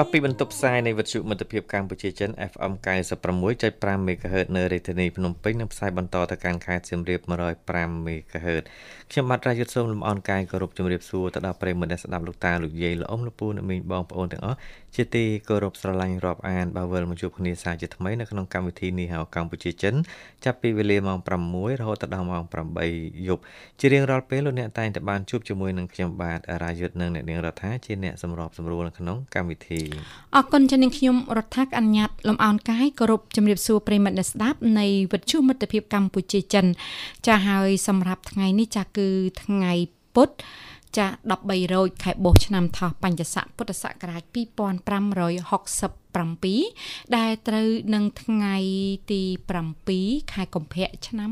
បាទពីបន្ទប់ផ្សាយនៃវិទ្យុមិត្តភាពកម្ពុជាចិន FM 96.5 MHz នៅរាជធានីភ្នំពេញនិងផ្សាយបន្តទៅកាន់ខេត្តសៀមរាប105 MHz ខ្ញុំបាទរាយុទ្ធសូមលំអរកាយគោរពជំរាបសួរទៅដល់ប្រិយមិត្តអ្នកស្ដាប់លោកតាលោកយាយលោកអ៊ំលោកពូអ្នកមីងបងប្អូនទាំងអស់ជាទីគោរពស្រឡាញ់រាប់អានបាទវិលមកជួបគ្នាសាជាថ្មីនៅក្នុងកម្មវិធីនេះហៅកម្ពុជាចិនចាប់ពីវេលាម៉ោង6រហូតដល់ម៉ោង8យប់ជារៀងរាល់ពេលលោកអ្នកតែងតែបានជួបជាមួយនឹងខ្ញុំបាទរាយុទ្ធនិងអ្នកនាងរដ្ឋាជាអ្នកសម្របសម្រួលនៅក្នុងកម្មវិធីអរគុណចានាងខ្ញុំរដ្ឋាអញ្ញាតលំអោនកាយគោរពជំរាបសួរប្រិយមិត្តអ្នកស្ដាប់នៃវិទ្យុមិត្តភាពកម្ពុជាចិនចាហើយសម្រាប់ថ្ងៃនេះចាគឺថ្ងៃពុទ្ធចា13រោចខែបុស្សឆ្នាំថោះបញ្ញស័កពុទ្ធសករាជ2567ដែលត្រូវនឹងថ្ងៃទី7ខែកុម្ភៈឆ្នាំ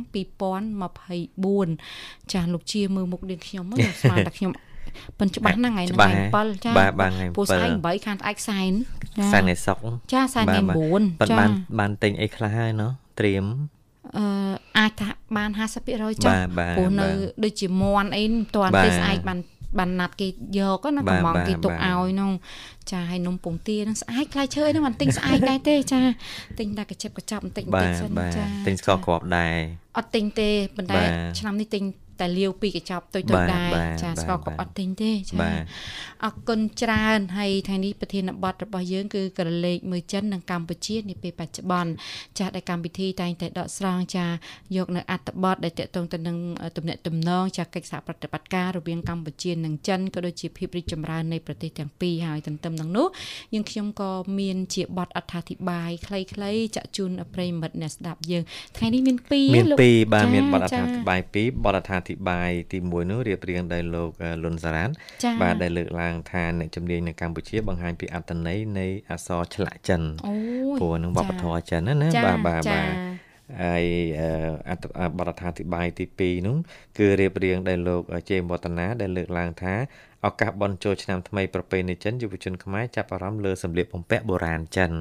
2024ចាលោកជាមើលមុខនាងខ្ញុំមកស្មានតែខ្ញុំប៉ិនច្បាស់ហ្នឹងថ្ងៃថ្ងៃ7ចាបាទបាទថ្ងៃ7ពូស្អែក8ខានស្អែកសែនសែនថ្ងៃសុកចាសែនថ្ងៃ9ចាបានបានទិញអីខ្លះហើយណោះត្រៀម អឺអាចថាបាន50%ចាព្រោះនៅដូចជាមន់អីមិនទាន់ទេស្អែកបានបានណាត់គេយកណាកំងគេទុកឲ្យនោះចាហើយនំពងទានឹងស្អែកខ្លាយឈើហ្នឹងមិនទិញស្អែកដែរទេចាទិញតែកញ្ចប់កញ្ចប់បន្តិចបន្តិចសិនចាទិញស្ករគ្រាប់ដែរអត់ទិញទេប៉ុន្តែឆ្នាំនេះទិញ តែលាវពីកញ្ចប់ទុយទុយដែរចាស្គាល់ក៏អត់ទិញទេចាអរគុណច្រើនហើយថ្ងៃនេះប្រធានបទរបស់យើងគឺក្រឡេកមើលចិននិងកម្ពុជានាពេលបច្ចុប្បន្នចាដែលកម្មវិធីតែងតែដកស្រង់ចាយកនៅអត្ថបទដែលតកតងទៅនឹងទំនាក់ទំនងចាកិច្ចសហប្រតិបត្តិការរវាងកម្ពុជានិងចិនក៏ដូចជាភាពរីកចម្រើននៃប្រទេសទាំងពីរហើយទន្ទឹមនឹងនោះយើងខ្ញុំក៏មានជាបទអត្ថាធិប្បាយខ្លីៗចាក់ជូនប្រិយមិត្តអ្នកស្ដាប់យើងថ្ងៃនេះមាន2មាន2បាទមានបទអត្ថាធិប្បាយ2បទអត្ថាធិប្បាយទី1នោះរៀបរៀងដោយលោកលុនសារ៉ានបាទដែលលើកឡើងថាអ្នកជំនាញនៅកម្ពុជាបង្ហាញពីអត្តន័យនៃអក្សរឆ្លាក់ចិនព្រោះនឹងវប្បធម៌ចិនណាបាទបាទបាទ ហើយបរដ្ឋាធិបាយទី2នោះគឺរៀបរៀងដោយលោកជេមវឌ្ឍនាដែលលើកឡើងថាឱកាសបន់ចូលឆ្នាំថ្មីប្រពៃណីចិនយុវជនខ្មែរចាប់អារម្មណ៍លើសម្លៀកបំពាក់បុរាណចិន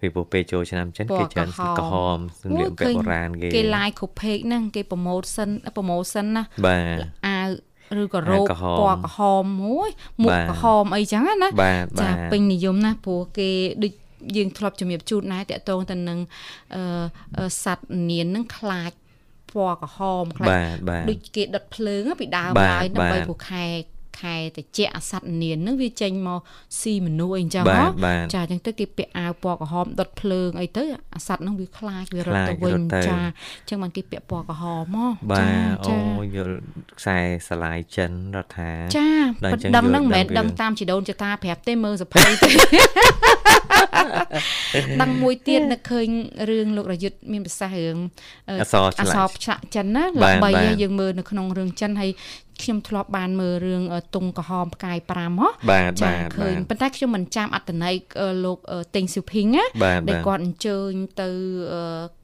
ពីព្រោះពេលចូលឆ្នាំចិនគេច្រើនក្រហមសម្លៀកបំពាក់បុរាណគេគេ live គ្រប់ page ហ្នឹងគេ promotion promotion ណាបាទអាវឬក៏រោគពណ៌ក្រហមមួយមុខក្រហមអីចឹងណាចាពេញនិយមណាព្រោះគេដូច យើងធ្លាប់ជំរាបជូនដែរតកតងទៅនឹងអឺសัตว์នៀននឹងខ្លាចពណ៌ក្រហមខ្លាចដូចគេដុតភ្លើងពីដើមឡើយដើម្បីព្រោះខែខែតិចអាសត្វនានហ្នឹងវាចេញមកស៊ីមនុស្សអីចឹងហ៎ចាអញ្ចឹងទៅគេពាក់អាវពណ៌ក្រហមដុតភ្លើងអីទៅអាសត្វហ្នឹងវាខ្លាចវារត់ទៅវិញចាអញ្ចឹងបានគេពាក់ពណ៌ក្រហមហ៎បាទអូយល់ខ្សែស្លាយចិនរដ្ឋាចាដឹងហ្នឹងមិនមែនដឹងតាមជីដូនចតាប្រាប់ទេមើលសភ័យទេ ដឹងមួយទៀតនឹកឃើញរឿងលោករយុទ្ធមានប្រសាសន៍រឿងអសរឆ្លាក់ចិនណាល្បីយើងមើលនៅក្នុងរឿងចិនហើយខ្ញុំធ្លាប់បានមើលរឿងតុងក្រហមផ្កាយ5ហ៎ចាឃើញប៉ុន្តែខ្ញុំមិនចាំអត្តន័យលោកតេងស៊ូភីងណាដែលគាត់អញ្ជើញទៅ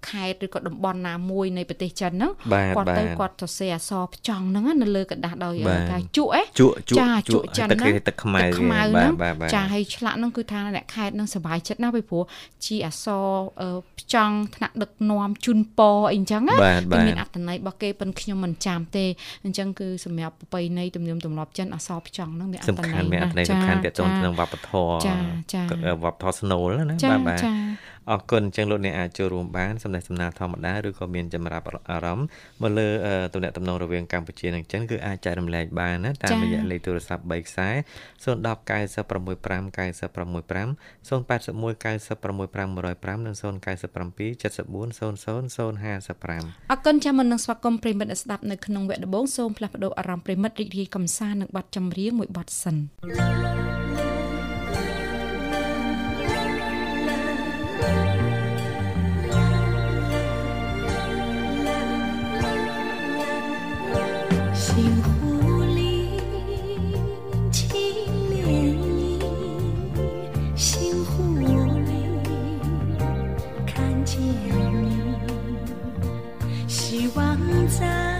ខេត្តឬក៏តំបន់ណាមួយនៃប្រទេសចិនហ្នឹងគាត់ទៅគាត់សរសេរអក្សរផ្ចង់ហ្នឹងនៅលើกระดาษដោយការជក់អេជក់ចាជក់ចិនហ្នឹងទឹកខ្មៅទឹកខ្មៅហ្នឹងចាហើយឆ្លាក់ហ្នឹងគឺថាអ្នកខេត្តហ្នឹងសប្បាយចិត្តណាស់ពីព្រោះជាអក្សរផ្ចង់ថ្នាក់ដឹកនាំជូនពអីអញ្ចឹងណាមានអត្តន័យរបស់គេប៉ុនខ្ញុំមិនចាំទេអញ្ចឹងគឺសម្រាប់ប្រពៃណីទំនៀមទម្លាប់ចិនអក្សរផ្ចង់ហ្នឹងមានអត្តន័យណាស់ចាមានអត្តន័យសំខាន់ទាក់ទងនឹងវប្បធម៌ចាចាវប្បធម៌ស្នូលណាបាទបាទ អរគុណអញ្ចឹងលោកអ្នកអាចចូលរួមបានសំណេះសំណាលធម្មតាឬក៏មានចម្រាប់អារម្មណ៍មកលើទំនាក់ទំនងរវាងកម្ពុជានិងចិនគឺអាចចែករំលែកបានណាតាមរយៈលេខទូរស័ព្ទ3ខ្សែ010 965 965 081 965 105និង097 74 00 055អរគុណចាំមុននឹងស្វាគមន៍ប្រិមិត្តស្ដាប់នៅក្នុងវគ្គដំបូងសូមផ្លាស់ប្ដូរអារម្មណ៍ប្រិមិត្តរីករាយកំសាន្តនឹងបទចម្រៀងមួយបទសិន 希望在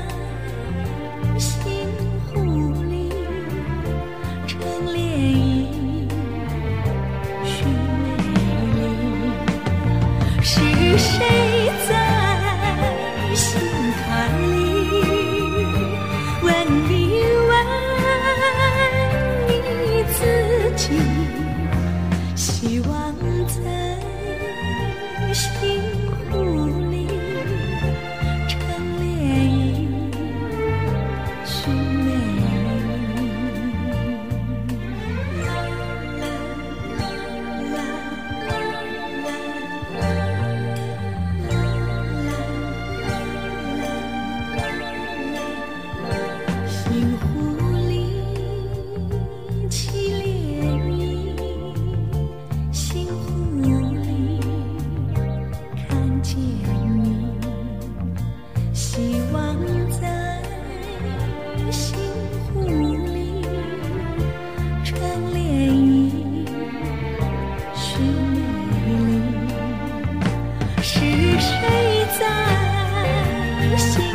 face.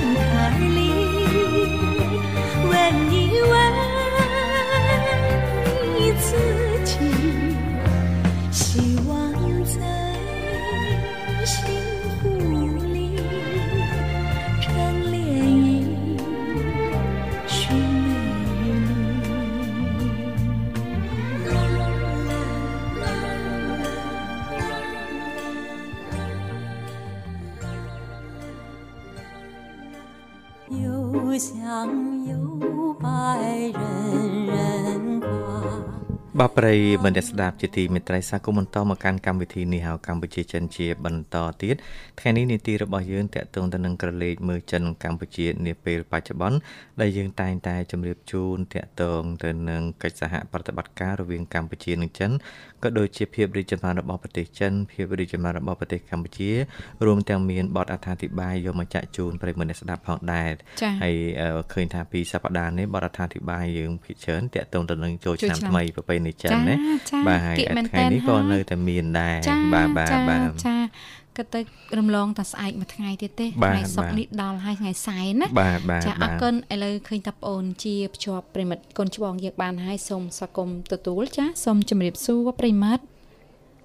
បាទប្រិយមិត្តអ្នកស្ដាប់ជាទីមេត្រីសាគមបន្តមកកាន់កម្មវិធីនេះហៅកម្ពុជាចិនជាបន្តទៀតថ្ងៃនេះនីតិរបស់យើងតាក់ទងទៅនឹងក្រឡេកមើលចិនកម្ពុជានាពេលបច្ចុប្បន្នដែលយើងតែងតែជម្រាបជូនតាក់ទងទៅនឹងកិច្ចសហប្រតិបត្តិការរវាងកម្ពុជានិងចិនក៏ដូចជាភាពរីកចម្រើនរបស់ប្រទេសចិនភាពរីកចម្រើនរបស់ប្រទេសកម្ពុជារួមទាំងមានបទអត្ថាធិប្បាយយកមកចាក់ជូនប្រិយមិត្តអ្នកស្ដាប់ផងដែរចា៎ហើយអឺឃើញថាពីសប្តាហ៍នេះបទអត្ថាធិប្បាយយើងភាគច្រើនតាក់ទងទៅនឹងចូលចូលឆ្នាំឆ្នាំថ្មីប្រពៃណីចិនណាចា៎បាទហើយគៀកមែនថ្ងៃនេះតើក៏ហើយនៅតែមានដែរចាបាទបាទចាបាទចា ក៏ទៅរំលងតែស្អែកមួយថ្ងៃទៀតទេបាទថ្ងៃសុកបាទនេះដល់ហើយថ្ងៃសៅរ៍ណាបាទបាទចាអបារទគុណឥឡូវឃើញតាប្អូនជាភ្ជាប់ប្រិមិត្តកូនច្បងយើងបានហើយសូមស្វាគមន៍ទទួលចាសូមជម្រាបសួរប្រិមិត្ត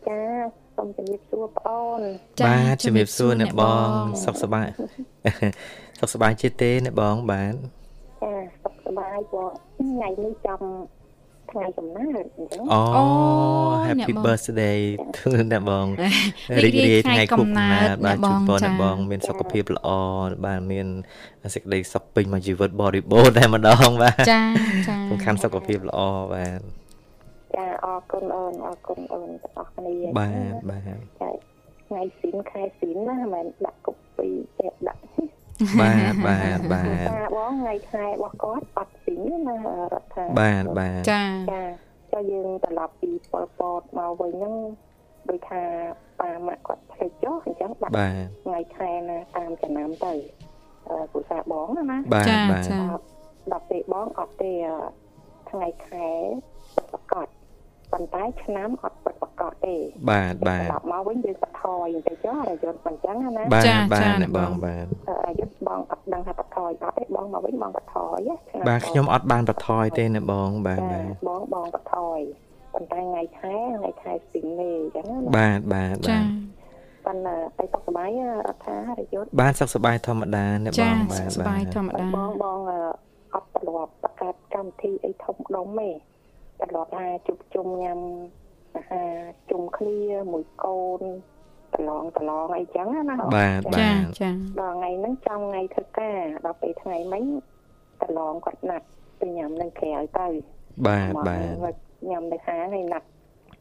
ចាសូមជម្រាបសួរបងអូនបាទជំរាបសួរអ្នកបងសុខសប្បាយសុខសប្បាយជាទេអ្នកបងបាទចាសុខសប្បាយព្រោះថ្ងៃនេះចំ ថ្ងៃកំណើតអញ្ចឹងអូអូ Happy អ្នកបង birthday ទៅអ្នកបងរីរីកករាយរាយថ្ងៃខួបកំណើតថ្ងៃបាទកំណើតជូនពរអ្នកអ្នកបងបង មានសុខភាពល្អបាទមានសេចក្តីសុខពេញមួយជីវិតបរិបូរណ៍តែម្ដងបាទចាចាសំខាន់សុខភាពល្អបាទចាអរគុណអូនអរគុណអូនទាំងអស់គ្នាបាទបាទចាថ្ងៃស៊ីនខែស៊ីនណាមិនដាក់កុកពីចេះដាក់ បាទបាទបាទតាបងថ្ងៃខែរបស់គាត់អត់ស៊ីនទេណារដ្ឋាបាទបាទចាចាចុះយើងត្រឡប់ពីប៉ុលពតមកវិញហ្នឹងដូចថាប៉ាម៉ាក់គាត់ភ្លេចចុះអញ្ចឹងដាក់បាទថ្ងៃខែណាតាមចំណាំទៅអឺគ្រូសាបងណាណាបាទចាបាទចាដល់ពេលបងអត់ទេអឺថ្ងៃខែពិតប្រកបប៉ុន្តែឆ្នាំអត់ពិតប្រកបទេបាទបាទត្រឡប់មកវិញយើងបថយទៅចុះរយន្តមិនចឹងណាណាបាទចាបាទចាអ្នកបងបាទ ដឹងថាបថយអត់ទេបងមកវិញបងបថយណាឆ្នាំបាទខ្ញុំអត់បានបន្ថយទេអ្នកបងបាទចាបាទបងបងបថយប៉ុន្តែថ្ងៃខែថ្ងៃខែស៊ីមេអញ្ចឹងណាបាទបាទបាចាទប៉ុន្តែឲ្យសុខសប្បាយណារដ្ឋារយន្តបាទសុខសប្បាយធម្មតាអ្នកបចាងសុបាខទសប្បាយធបាទម្មតាបងបងអឺអត់ទ្រលាប់បង្កើតកម្មវិធីអីធំដុំទេទ្រលាប់ថាជួបជុំញ៉ាំអាហារជុំគ្នាមួយកូន ប្រឡងប្រឡងអីចឹងណាណាបាទបាចាទចាដល់ថ្ងៃហ្នឹងចំថ្ងៃធ្វើការដល់ពេលថ្ងៃមិញប្រឡងគាត់ណាត់ទៅញ៉ាំនឹងក្រៅទៅបាទបាទមកញ៉ាំនៅហាងហើយណាត់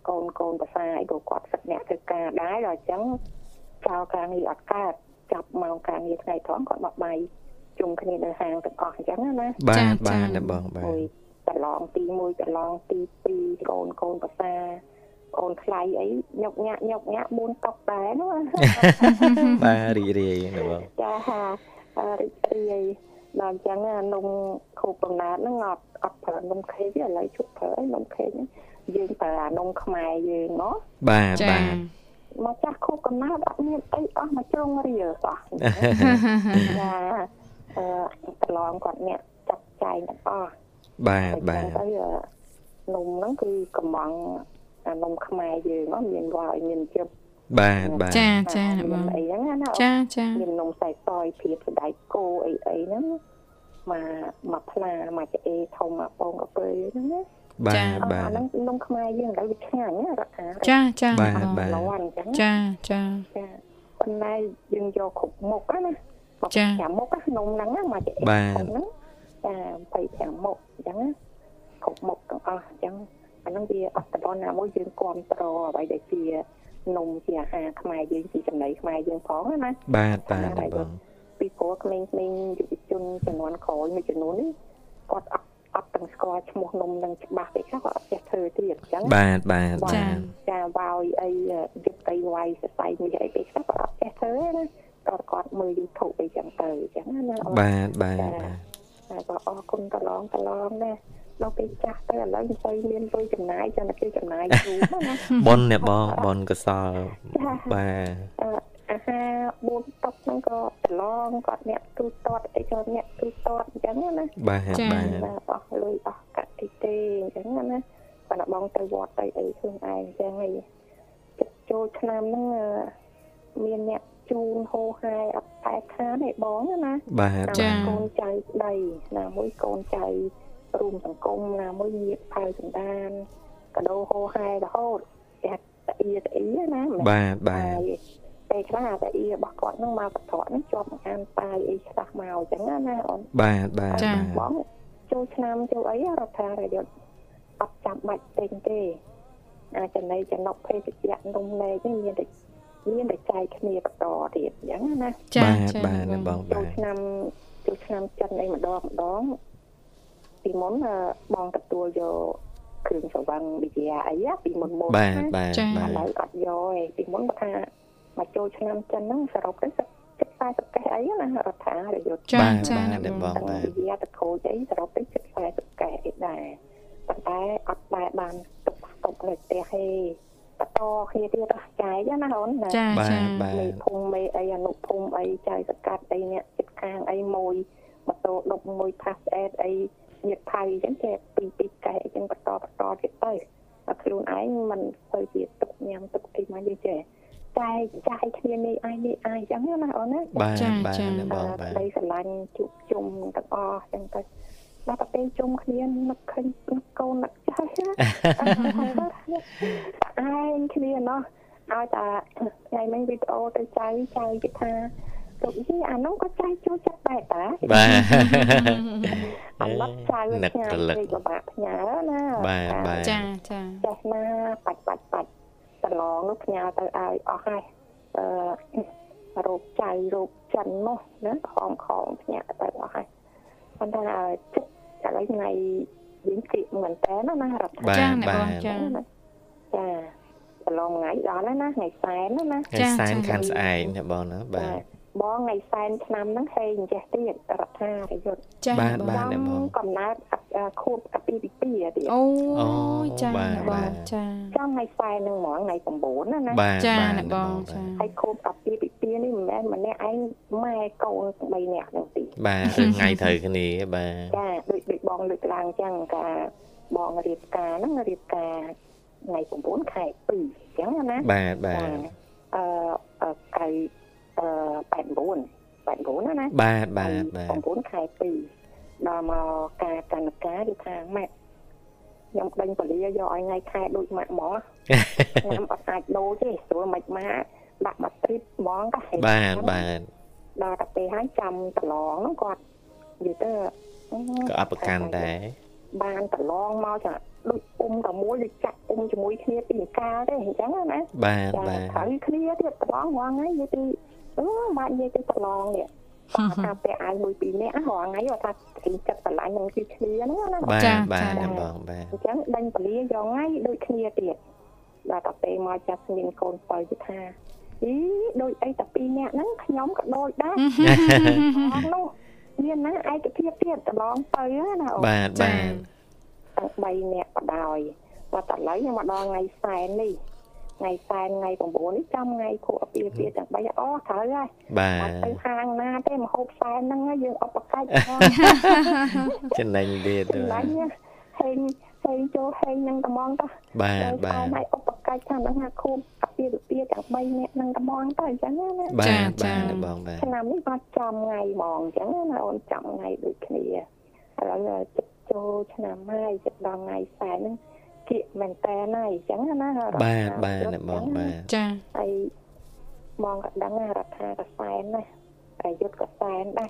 កូនកូនប្រសាអីក៏គាត់សឹកអ្នកធ្វើការដែរដល់អញ្ចឹងចោលការងារអត់កើតចាប់ម៉ោងការងារថ្ងៃត្រង់គាត់មកបាយជុំគ្នានៅហាងទាំងអស់អញ្ចឹងណាបាទបាទអ្នកបងបាទមួយប្រឡងទី1ប្រឡងទី2កូនកូនប្រសា កូនខ្លៃអីញុកញាក់ញុកញាក់4តុកដែរណាបាទរីករាយអ្នកបងចាហាអឺរីករាយដល់អញ្ចឹងអានំខូបកំណើតហ្នឹងអត់អត់ប្រើនំខេកទេឥឡូវជប់ប្រើអីនំខេកហ្នឹងយើងប្រើអានំខ្មែរយើងណោះបាទចាបាទចមកចាស់ខូបកំណើតអត់មានអីអស់មកជ្រុងរៀលសោះចាអឺប្រឡងគាត់អ្នកចាត់ចែងទាំងអស់បាទបាទទៅនំហ្នឹងគឺកំង អានំខ្មែរយើងហ្នឹងមានវ៉ាឲ្យមានជឹបបាទបាទចាចាបងអីហ្នឹងណាចាចាមាននំសៃតយព្រាបស្ដៃគោអីអីហ្នឹងមកមកផ្លាមកឆ្អេធំមកបងកពើហ្នឹងណាបាទបាអាទហ្នឹងនំខ្មែរយើងឥឡូវវាឆ្ងាញ់ណារដ្ឋាចាចាបាទបងបាទឡអញ្ចឹងចាចាចាប៉ុន្តែយើងយកគ្រប់មុខណាមកចា5មុខណានំហ្នឹងណាមកឆ្អេបាទហ្នឹងចា25មុខអញ្ចឹងណាគ្រប់មុខទាំងអស់អញ្ចឹង អាហ្នឹងវាអត្តពលណាមួយយើងគ្រប់ត្រអ្វីដែលជានំជាអាហារខ្មែរយើងជាចំណីខ្មែរយើងផងណាបាទបាទបងពីព្រោះក្មេងៗយុវជនចំនួនក្រោយមួយចំនួននេះគាត់អត់អត់ទាំងស្គាល់ឈ្មោះនំនឹងច្បាស់ទេខ្លះគាត់អត់ចេះធ្វើទៀតអញ្ចឹងបាទបាទចាបាទចាវ៉ោយអីយុបអីវាយសរសៃមួយអីពេលខ្លះគាត់អត់ចេះធ្វើទេណាគាត់គាត់មើល YouTube អីចឹងទៅអញ្ចឹងណាអូនបាទបាទបាទតែក៏អរគុណប្រឡងប្រឡងណា ដល់ពេលចាស់ទៅឥឡូវមិនសូវមានលុយចំណាយចឹងតែគេចំណាយយូរណាប៉ុនអ្នកបងប៉ុនកសលចាបាទអឺអាហារបួនតុកហ្នឹងក៏ប្រឡងគាត់អ្នកទូទាត់អីក៏អ្នកទូទាត់អញ្ចឹងណាបាទបាទ កចិត្តខាងអីមួយម៉ូតូដប់មួយផាសអេតអីញាតថៃអញ្ចឹងចេះពីពីកែអញ្ចឹងបន្តបន្តទៀតទៅតែខ្លួនឯងមិនទៅជាទុកញ៉ាំទុកអីមកយើងចេះតែចាយគ្នានេះឯងនេះឯងអញ្ចឹងណាអូនណាបាទចាបាទចាអ្នកបងបាទដីស្រឡាញ់ជួបជុំទាំងអស់អញ្ចឹងទៅដល់តែពេលជុំគ្នានឹកឃើញនឹកកូននឹកចាស់ឯងគ្នាណោះឲ្យតែថ្ងៃមិញវីដេអូទៅចៅចៅគេថា ទុកយីអានោះក៏ចៅចូលចិត្តដែរតាបាទអត់បាត់ចៅនឹកផ្ញើរលឹកពេកពិបាកផ្ញើណាបាទបាទចាចាចេះណាបាច់បាច់បាច់ប្រឡងនោះផ្ញើទៅឲ្យអស់ហើយអឺរោគចៅរោគចិននោះណាខំខំផ្ញើទៅអស់ហើយប៉ុន្តែចិត្តឥឡូវថ្ងៃយើងគិតមែនតើណារដ្ឋាបាទចាអ្នកបាបងទចាចាប្រឡងថ្ងៃដល់ហើយណាថ្ងៃសែនណាណាថ្ងៃសែនខាន់ស្អែកអ្នកបងណាបាទ បងថ្ងៃសែនឆ្នាំហ្នឹងហេអញ្ចេះទៀតរដ្ឋាភិបាលចាបាទបងបាទអ្នកបងកំណើតខួបអាពីពីពីទៀតអូអូចាបាទអ្នកបបាងទចាចាំថ្ងៃសែនហ្នឹងហ្មងថ្ងៃ9ណាណាបាទចាបាទអ្នកបងចាហើយខូបអាពីពីពីនេះមិនមែនម្នាក់ឯងម៉ែកូន3នាក់ហ្នឹងទេបាទឬថ្ងៃត្រូវគ្នាបាទចាដូចដូចបងលើកឡើងចឹងការបងរៀបការហ្នឹងរៀបការថ្ងៃ9ខែ2អញ្ចឹងណាបាទបាទអឺអឺកៅអឺ 89 89ណាណាបាទបាទបាទ9ខែ2ដល់មកការកណ្ដការគឺថាម៉ាក់ខ្ញុំដេញពលាយកឲ្យថ្ងៃខែដូចម៉ាក់ហ្មងខ្ញុំអត់អាចដូរទេស្រួលមិនម៉ាក់ដាក់មកទ្រីបហ្មងក៏ហេតុបាទបាទដល់តែពេលហើយចាំប្រឡងហ្នឹងគាត់និយាយទៅក៏អត់ប្រកាន់ដែរបានប្រឡងមកចាដូចអ៊ុំតែមួយដូចចាក់អ៊ុំជាមួយគ្នាពីអង្ការទេអញ្ចឹងណាបាទចាបាទត្រូវគ្នាទៀតប្រឡងហ្មងហើយនិយាយទៅ អឺបាច់និយាយទៅប្រឡងនេះថាពេលអាយមួយពីរនាក់ហ៎ថ្ងៃគាត់ថាគេចិត្តស្រឡាញ់នឹងគឺគ្នាហ្នឹងណាបាទចាបាទចាអ្នកបងបាទអញ្ចឹងដេញពលាយកថ្ងៃដូចគ្នាទៀតដល់តែពេលមកចាត់មានកូនបើគឺថាអីដូចអីតែពីរនាក់ហ្នឹងខ្ញុំក៏ដូចដែរអស់នោះមានណាឯកភាពទៀតកន្លងទៅណាអូបាទបាទទាំង3នាក់បដ ாய் គាត់តែឥឡូវខ្ញុំមកដល់ថ្ងៃសែននេះ ថ្ងៃសែនថ្ងៃ9នេះចាំថ្ងៃខួបអាពាហ៍ពិពាហ៍ទាំង3អូត្រូវហើយបាអត់ទៅទហាងណាទេមហូបសែនហ្នឹងយើងឧបកិច្ចផងចំណេញទៀតចម្លាញ់ណាហេងហេងចូលហេងនឹងត្មងតោះបាទហើយបាទឲ្យឧបកិច្ចថានឹងថាខូបអាពាហ៍ពិពាហ៍ទាំង3នាក់នឹងត្មងទៅអញ្ចឹងណាបាទបាទបងបាទឆ្នាំនេះគាត់ចំថ្ងៃហ្មងអញ្ចឹងណាអូនចំថ្ងៃដូចគ្នាឥឡូវចិត្តចូលឆ្នាំហើយចិត្តដល់ថ្ងៃសែនហ្នឹង គៀកមែនតើហើយអញ្ចឹងណាបាទបាទអ្នកបងបាទចាហើយបងក៏ដឹងថារដ្ឋាក៏សែនណាប្រយុទ្ធក៏សែនដែរ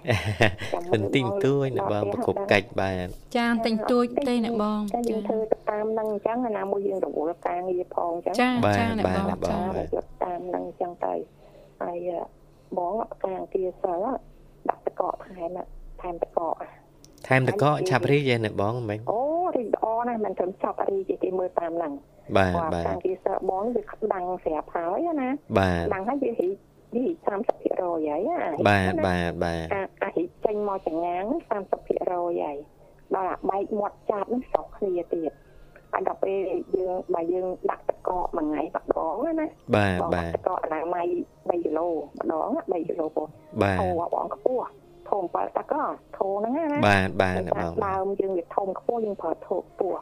គន្ទីងទួយអ្នកបងប្រគប់កាច់បាទចាទិញទួចទេអ្នកបងតែយើងធ្វើទៅតាមនឹងអញ្ចឹងណាមួយយើងរវល់ការងារផងអញ្ចឹងចាបាទចាអ្នកបាទបងអ្នកបងចាប្រយុទ្ធតាមនឹងអញ្ចឹងទៅហើយបងការអង្គាសិលដាក់តកកថែមថែមតកកថែមតកកឆាប់រីយឯអ្នកបងមិនអូ រីល្អណាស់មិនត្រឹមចាប់រីជាគេមើលតាមហ្នឹងបាទបាទការគេសើបងវាក្តាំងស្រាប់ហើយណាបាទដាំងហើយវារីវា30%ហើយណាបាទបាទបាទអាអារីចេញមកចងាង30%ហើយដល់អាបែកមាត់ចាប់ហ្នឹងស្រុកគ្នាទៀតហើយដល់ពេលយើងបើយើងដាក់តកកមួយថ្ងៃម្ដងណាបាទបងបាទតកកអនាម័យ3គីឡូម្ដង3គីឡូបងបាទធំបងខ្ពស់ ធំបើតកកធំហ្នឹងណាបាទបាទអ្នកបងដើមយើងវាធំខ្ពស់យើងប្រើធូបពោះ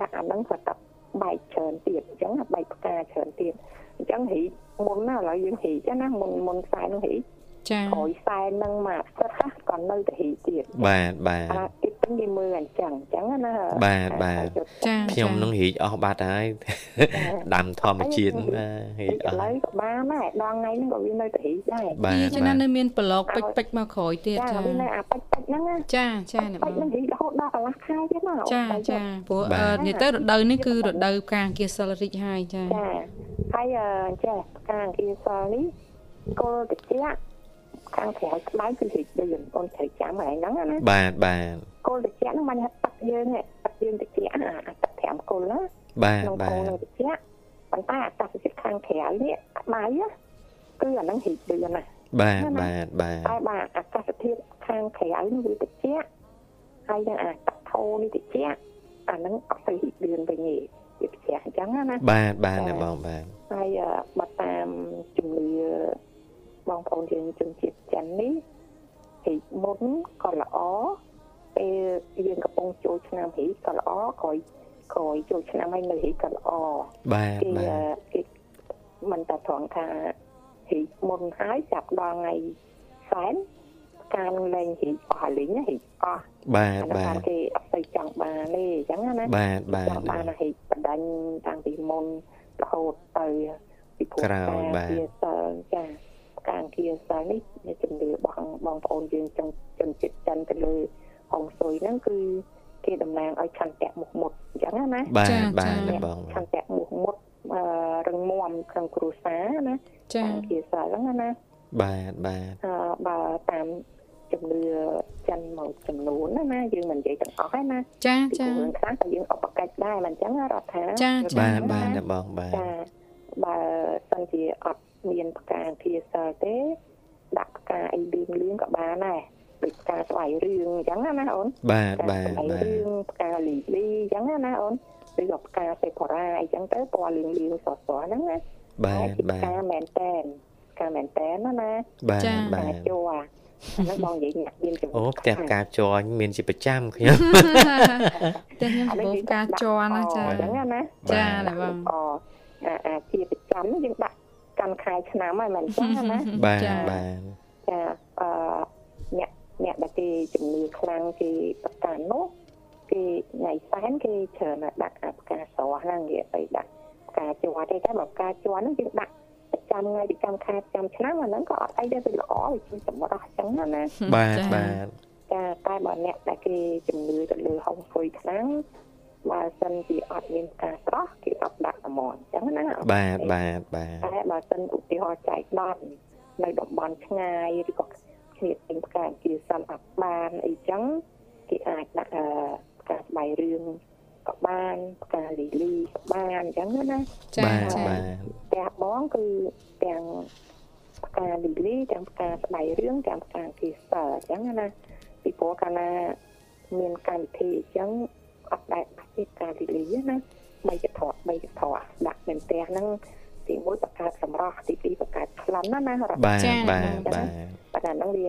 ដាក់អាហ្នឹងក៏តាបែកច្រើនទៀតអញ្ចឹងបែកផ្កាច្រើនទៀតអញ្ចឹងរីមុនណាឥឡូវយើងរីចឹងណាមុនមុនខ្សែនឹងរី ចាក្រោយខ្សែនឹងមកសិតណាក៏នៅតែរីទៀតបាទបាទអាគេពេញគេមើលអញ្ចឹងអញ្ចឹងណាបាទបាទចាខ្ញុំនឹងរីកអស់បាត់ហើយដាំធម្មជាតិបាទរីរីកកអឥឡូស់វក៏បានដែរដល់ថ្ងៃហ្នឹងក៏វានៅតែរីដែរបាទចាបាណាទនៅមានប្លុកពេចពេចមកក្រោយទៀតចាចាវានៅអាប៉ិចប៉ិចហ្នឹងណាចាចាអ្នកបប៉ិចងហ្នឹងរីករហូតដល់កន្លះខែទៀតណាចាចាព្រោះអឺនេះទៅរដូវនេះគឺរដូវការអង្គាសិលរីកហើយចាចាហើយចេះផ្កាអង្គាសលនេះគល់តិច ខាងក្រៅក្តៅគឺរីកដូចអូនត្រូវចាំហើយហ្នឹងណាបាទបាទគល់តិចហ្នឹងមិនថាទឹកយើងទេទឹកយើងតិចអាអាទឹក5គល់ណាបាទក្នុងបាគល់ទនឹងតិចប៉ុន្តែអាកាសធាតុខាងក្រៅនេះក្តៅណាគឺអាហ្នឹងរីកដូចណាបាទបាទបាទតែបាទអាកាសធាតុខាងក្រៅនេះវាតិចហើយនឹងអាទឹកធូរនេះតិចអាហ្នឹងអត់ទៅរីកលឿនវិញទេវាតិចអញ្ចឹងណាបាទបាទអ្នកបងបាទហើយអឺបើតាមជំនឿ បងប្អូនយើងជនជាតិចិននេះពីមុនក៏ល្អពេលយើងកំពុងចូលឆ្នាំហីក៏ល្អក្រោយក្រោយចូលឆ្នាំហើយនៅហីក៏ល្អបាទគេបាទអឺគេមិនតែត្រង់ថាហីមុនហើយចាប់ដល់ថ្ងៃសែនការនឹងលែងហីអស់លេងហីអស់បាទអានោះបាបានទគេអត់ទៅចង់បានទេអញ្ចឹងណាបាទបាទចង់បានឲ្យបដាញ់តាំងពីមុនរហូតទៅពីព្រោះក្រោយការបាទគាសិលចា ការអង្គាសិលនេះជាជំនឿបងបងប្អូនយើងចឹងជនជាតិចិនទៅលើហុងស៊ុយហ្នឹងគឺគេតំណាងឲ្យឆន្ទៈមុខមុតអញ្ចឹងណាបាទចាបាទចាអ្នកបងឆន្ទៈមុខមុតអឺរឹងមាំក្នុងគ្រួសារណាចាអង្គាសិលហ្នឹងណាបាទបាទអឺបើតាមជំនឿចិនមកចំនួនណាណាយើងមិននិយាយទាំងអស់ទេណាចាពីចាព្រោះរឿងខ្លះក៏យើងឧបកិច្ចដែរមិនអញ្ចឹងណារដ្ឋាចាចាបាទបាទអ្នកបងបាទចាបើសិនជាអត់ មានផ្កាធាសិលទេដាក់ផ្កាអីលឿងលឿងក៏បានដែរដូចផ្កាស្បៃរឿងអញ្ចឹងណាអូនបាទផ្កាបាទស្បៃបាទរឿងផ្កាលីលីអញ្ចឹងណាអូនឬក៏ផ្កាសេផូរ៉ាអីចឹងទៅពណ៌លឿងលឿងស្រស់ស្រស់ហ្នឹងណាបាទជាបាផ្កាទមែនតែនផ្កាមែនតែនណាណាបាទផ្កាបាទជ័រអាហ្នឹងបងនិយាយញាក់មានចំអូផ្ទះផ្កាជ័រមានជាប្រចាំខ្ញុំតែខ្ញុំប្រមូលការជន់ណាចាអញ្ចឹងណាចាតែបងអអាអាជាប្រចាំហ្នឹងយើងដាក់ កាន់ខែឆ្នាំហើយមិនអញ្ចឹងណាបាទចាបាទចាអឺអ្នកអ្នកដែលគេជំនឿខ្លាំងគេប្រកាន់នោះគេថ្ងៃសែនគេច្រើនណាស់ដាក់អាផ្កាស្រស់ហ្នឹងគេទៅដាក់ផ្កាជ័រទេតែបើផ្កាជ័រហ្នឹងយើងដាក់ប្រចាំថ្ងៃប្រចាំខែប្រចាំឆ្នាំអាហ្នឹងក៏អត់អីដែរវាល្អវាជួយសម្រស់អញ្ចឹងណាណាបាទចាបាទចាតែបើអ្នកដែលគេជំនឿទៅលើហុងស៊ុយខ្លាំង បើសិនជាអត់មានផ្កាស្រស់គេអត់ដាក់ហ្មងអញ្ចឹងណាបាទបាទបាទតែបើសិនឧទាហរណ៍ចែកដននៅតំបន់ឆ្ងាយឬក៏គ្នាទិញផ្កាជាសិលអត់បានអីចឹងគេអាចដាក់អឺផ្កាស្បៃរឿងក៏បានផ្កាលីលីក៏បានអញ្ចឹងណាចាបាទចាបាទផ្ទះបងគឺទាំងផ្កាលីលីទាំងផ្កាស្បៃរឿងទាំងផ្កាជាសិលអញ្ចឹងណាពីព្រោះកាលណាមានកម្មវិធីអញ្ចឹង អត់ដែលបាច់ទេផ្កាលីលីណាបីចធរបីចធរដាក់នៅផ្ទះហ្នឹងទីទី1បង្កើតសម្រស់ទី2បង្កើតក្លិនណាណារ៉ាបាទបាទបាទប៉ុន្តែហ្នឹងវា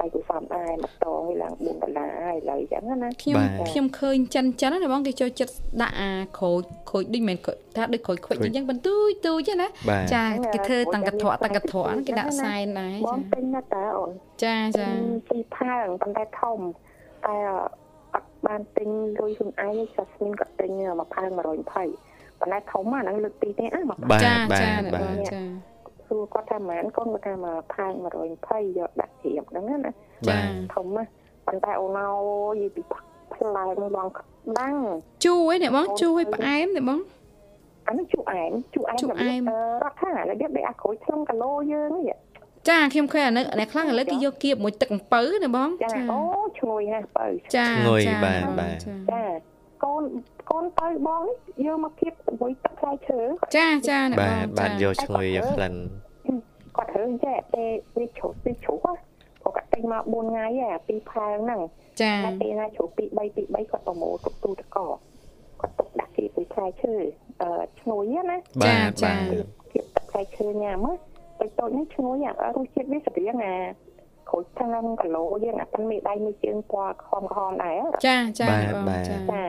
ដៃគូសំដែរមកតងវាឡើង4ដុល្លារហើយឥឡូវអញ្ចឹងណាខ្ញុំខ្ញុំឃើញចិនចិនណាបងគេចូលចិត្តដាក់អាក្រូចក្រូចដូចមិនថាដូចក្រូចខ្វិចអញ្ចឹងបន្ទូចទូចណាចាគេធ្វើតាំងកធៈតាំងកធៈគេដាក់សែនដែរបងពេញណាស់តើអូនចាចាពីផើងប៉ុន្តែធំតែ អត់បានទិញលុយខ្លួនឯងចាស្មីនក៏ទិញមកផើង120ប៉ុន្តែធំអាហ្នឹងលើកទីទេអាមកបាទចាបាចាទបងបាទចាសួរគាត់ថាម៉ានកូនគាត់ថាមកផើង120យកដាក់ជ្រាបហ្នឹងណាបាទធំណាប៉ុន្តែអូនអើយពីផ្លែបងដាំងជូរឯនេះបងជូរឲ្យផ្អែមនេះបងអានេះជូអែមជូអែមរត់ថារបៀបដែលអាក្រូចក្នុងគីឡូយើងនេះ ចាខ្ញុំឃើញអានេះអ្នកខ្លះឥឡូវគេយកគៀបមួយទឹកអំពៅណាបងចាអូឈ្ងុយណាស់បើចាងុយចាបាទបាទចាកូនកូនទៅបងយកមកគៀបជាមួយទឹកផ្លែឈើចាចាណាបាបងទបាទយកឈ្ងុយយកក្លិនគាត់រឿងចេះតែវាជ្រុះវាជ្រុះព្រោះគាត់ទិញមក4ថ្ងៃហ៎ពីផើងហ្នឹងចាតែពេលណាជ្រុះពី3ពី3គាត់ប្រមូលទុកទូតកគាត់ទុកដាក់គៀបពីផ្លែឈើអឺឈ្ងុយណាបាទបាទគៀបទឹកផ្លែឈើញ៉ាំមើ លទៅតូចនេះឈ្ងុយអារសជាតិវាស្រៀងអាក្រូចថ្នាំគីឡូយើងអាប៉ុនមេដៃមួយជើងពណ៌ខំខំដែរចាចាបាទបងបាទចាចា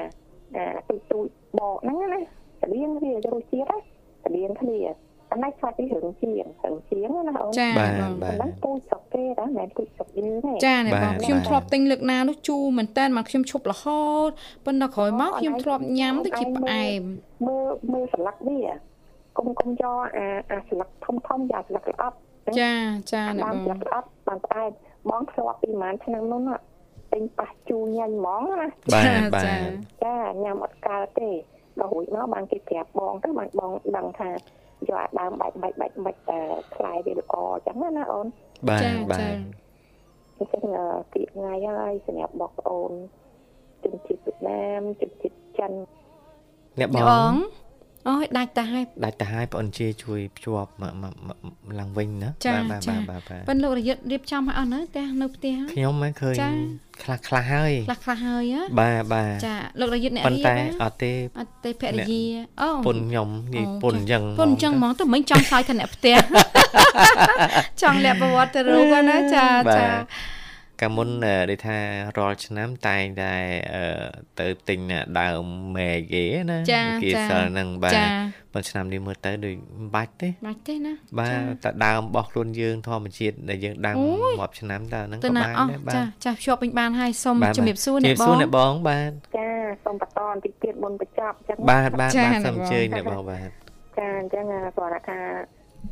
អាទូចទូចបកហ្នឹងណាស្រៀងវារសជាតិណាស្រៀងគ្នាប៉ុន្តែខ្លាចពីរឿងជាងរឿងជាងណាអូនចាបាទបងបាទប៉ុន្តែពូជស្រុកគេដែរមិនមែនពូជស្រុកយើងទេចាណាបាបងទខ្ញុំបាទធ្លាប់ទិញលើកណានោះជូរមែនតើមកខ្ញុំឈប់រហូតប៉ុន្តែក្រោយមកខ្ញុំធ្លាប់ញ៉ាំទៅជាផ្អែមមើលមើលស្លឹកវា កុំកុំយកអាអាស្លឹកធំធំយកស្លឹកល្អិតចាចាណាបានបងស្លឹកល្អិតបានតែបងធ្លាប់ពីប្រហែលឆ្នាំនោះណាទិញប៉ះជូរញ៉ាញ់ហ្មងណាបាទបាទចាញ៉ាំអត់កើតទេដល់រួចមកបានគេប្រាប់បងទៅបានបងដឹងថាយកអាដើមបាច់បាច់បាច់បាច់តែខ្លាយវាល្អអញ្ចឹងណាអូនបាទចាបាទចាអញ្ចឹងពីថ្ងៃហើយសម្រាប់បងប្អូនជនជាតិវៀតណាមជនជាតិចិនអ្នកបបងង អូយដាច់តាហើយដាច់ទៅហើយបងជេជួយភ្ជាប់មកមកមកឡើងវិញណាចាបាទចាបាទបាទបាទប៉ិនលោករយុទ្ធរៀបចំឲ្យអស់នៅផ្ទះនៅផ្ទះខ្ញុំមិនឃើញចាខ្លះខ្លះហើយខ្លះខ្លះហើយហ៎បាទបាទចាលោករយុទ្ធអ្នកប៉ុន្រៀបតែហ៎អត់ទេអត់ទេភរិយាអូពុនខ្ញុំនិយាយអូពុនអញ្ចឹងពុនអញ្ចឹងហ្មងទៅមិញចង់ខ្សោយថាអ្នកផ្ទះចង់លាក់ប្រវត្តិទៅរូបគាត់ណាចាបាទចា កាលមុនអឺដូចថារាល់ឆ្នាំតែងតែអឺទៅទិញដើមមែកគេណាចាគេចាសិលហ្នឹងបាទចាប៉ុន្តែឆ្នាំនេះមើលទៅដូចមិនបាច់ទេបាច់ទេណាបាទតែដើមរបស់ខ្លួនយើងធម្មជាតិដែលយើងដាំអូយរាប់ឆ្នាំតើហ្នឹងទៅក៏ណាបានអស់ដែរបាចាទចាភ្ជាប់វិញបានហើយសូមបាទជំរាបសួរជំអ្នករាបបសួរងអ្នកបងបាទចាសូមបន្តបន្តិចទៀតមុនបញ្ចប់អញ្ចឹងបាទបាទចាបាទអ្នកសូមបងអញ្ជើញអ្នកបងបាទចាអញ្ចឹងគ្រាន់តែថា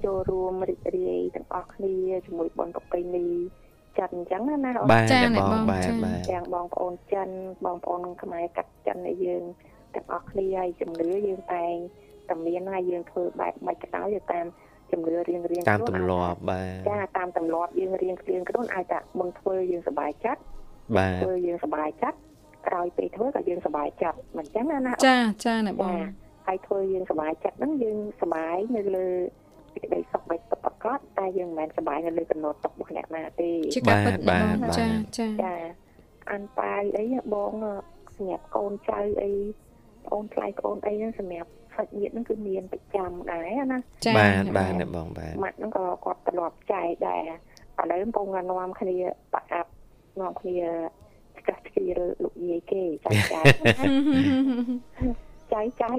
ចូលរួមរីករាយទាំងអស់គ្នាជាមួយបុណ្យប្រពៃណី ចិនអញ្ចឹងណាអូនបាទចាអ្នកអ្នកបងបងបាទចាបាទទាំងបងប្អូនចិនបងប្អូនខ្មែរកាត់ចិនឲ្យយើងទាំងអស់គ្នាហើយជំនឿយើងតែងតែមានហើយយើងធ្វើបែបមិនក៏ដោយទៅតាមជំនឿរៀងរៀងតាមទម្លាប់បាទចាតាមទម្លាប់យើងរៀងរៀងខ្លួនអាចតែមុនធ្វើយើងសប្បាយចិត្តបាទធ្វើយើងសប្បាយចិត្តក្រោយពេលធ្វើក៏យើងសប្បាយចិត្តមិនចឹងណាណាចាចាអ្នកបងហើយធ្វើយើងសប្បាយចិត្តហ្នឹងយើងសប្បាយនៅលើ សេចក្តីសុខបែបពិតប្រាកដតែយើងមិនមែនសប្បាយនៅលើកំណត់ទុករបស់អ្នកណាទេជាការពិតអ្នកបងបាទចាចាចាអានប៉ាយអីបងសម្រាប់កូនចៅអីបងថ្លៃប្អូនអីហ្នឹងសម្រាប់សាច់ញាតិហ្នឹងគឺមានប្រចាំដែរណាចាបាទអ្នកបាទបងអ្នកបងបាទម៉ាក់ហ្នឹងក៏គាត់ទ្រលាប់ចែកដែរឥឡូវកំពុងតែនាំគ្នាប្រអាប់នាំគ្នាស្កាស់ស្គីរើលោកយាយគេចែកចែក ចៃចៃ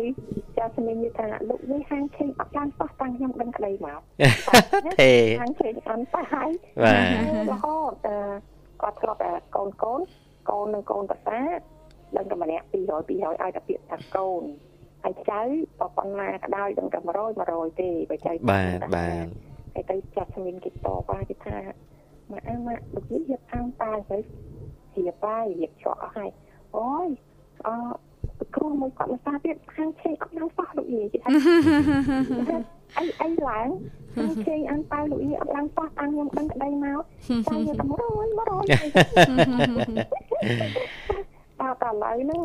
ចាស្មាននិយាយថាលោកនេះហាងឆេងអត់បានសោះតាំងខ្ញុំដឹងក្តីមកទេហាងឆេងអត់ទៅហើយបាទរហូតអឺគាត់ធ្លាប់តែកូនកូនកូននិងកូនប្រសាដឹងតែម្នាក់200 200ឲ្យតែពាក្យថាកូនហើយចៅបើប៉ុណ្ណាក៏ដោយដឹងតែ100 100ទេបើចៅបាទបាទហើយទៅចាត់ស្មានគេតបថាគេថាម៉ាក់អើម៉ាក់លោកនេះរៀបអាំងតាទៅរៀបបាយរៀបច្រកអស់ហើយអូយអឺ គ្រូមួយគាត់មកថាទៀតខាងឆេងអត់ឡើងសោះលោកយាយគេថាអីអីឡើងខាងឆេងអានតើលោកយាយអត់ឡើងសោះតាំងខ្ញុំដឹងក្តីមកចាំយកតែ100 100តើតើឥឡូវហ្នឹង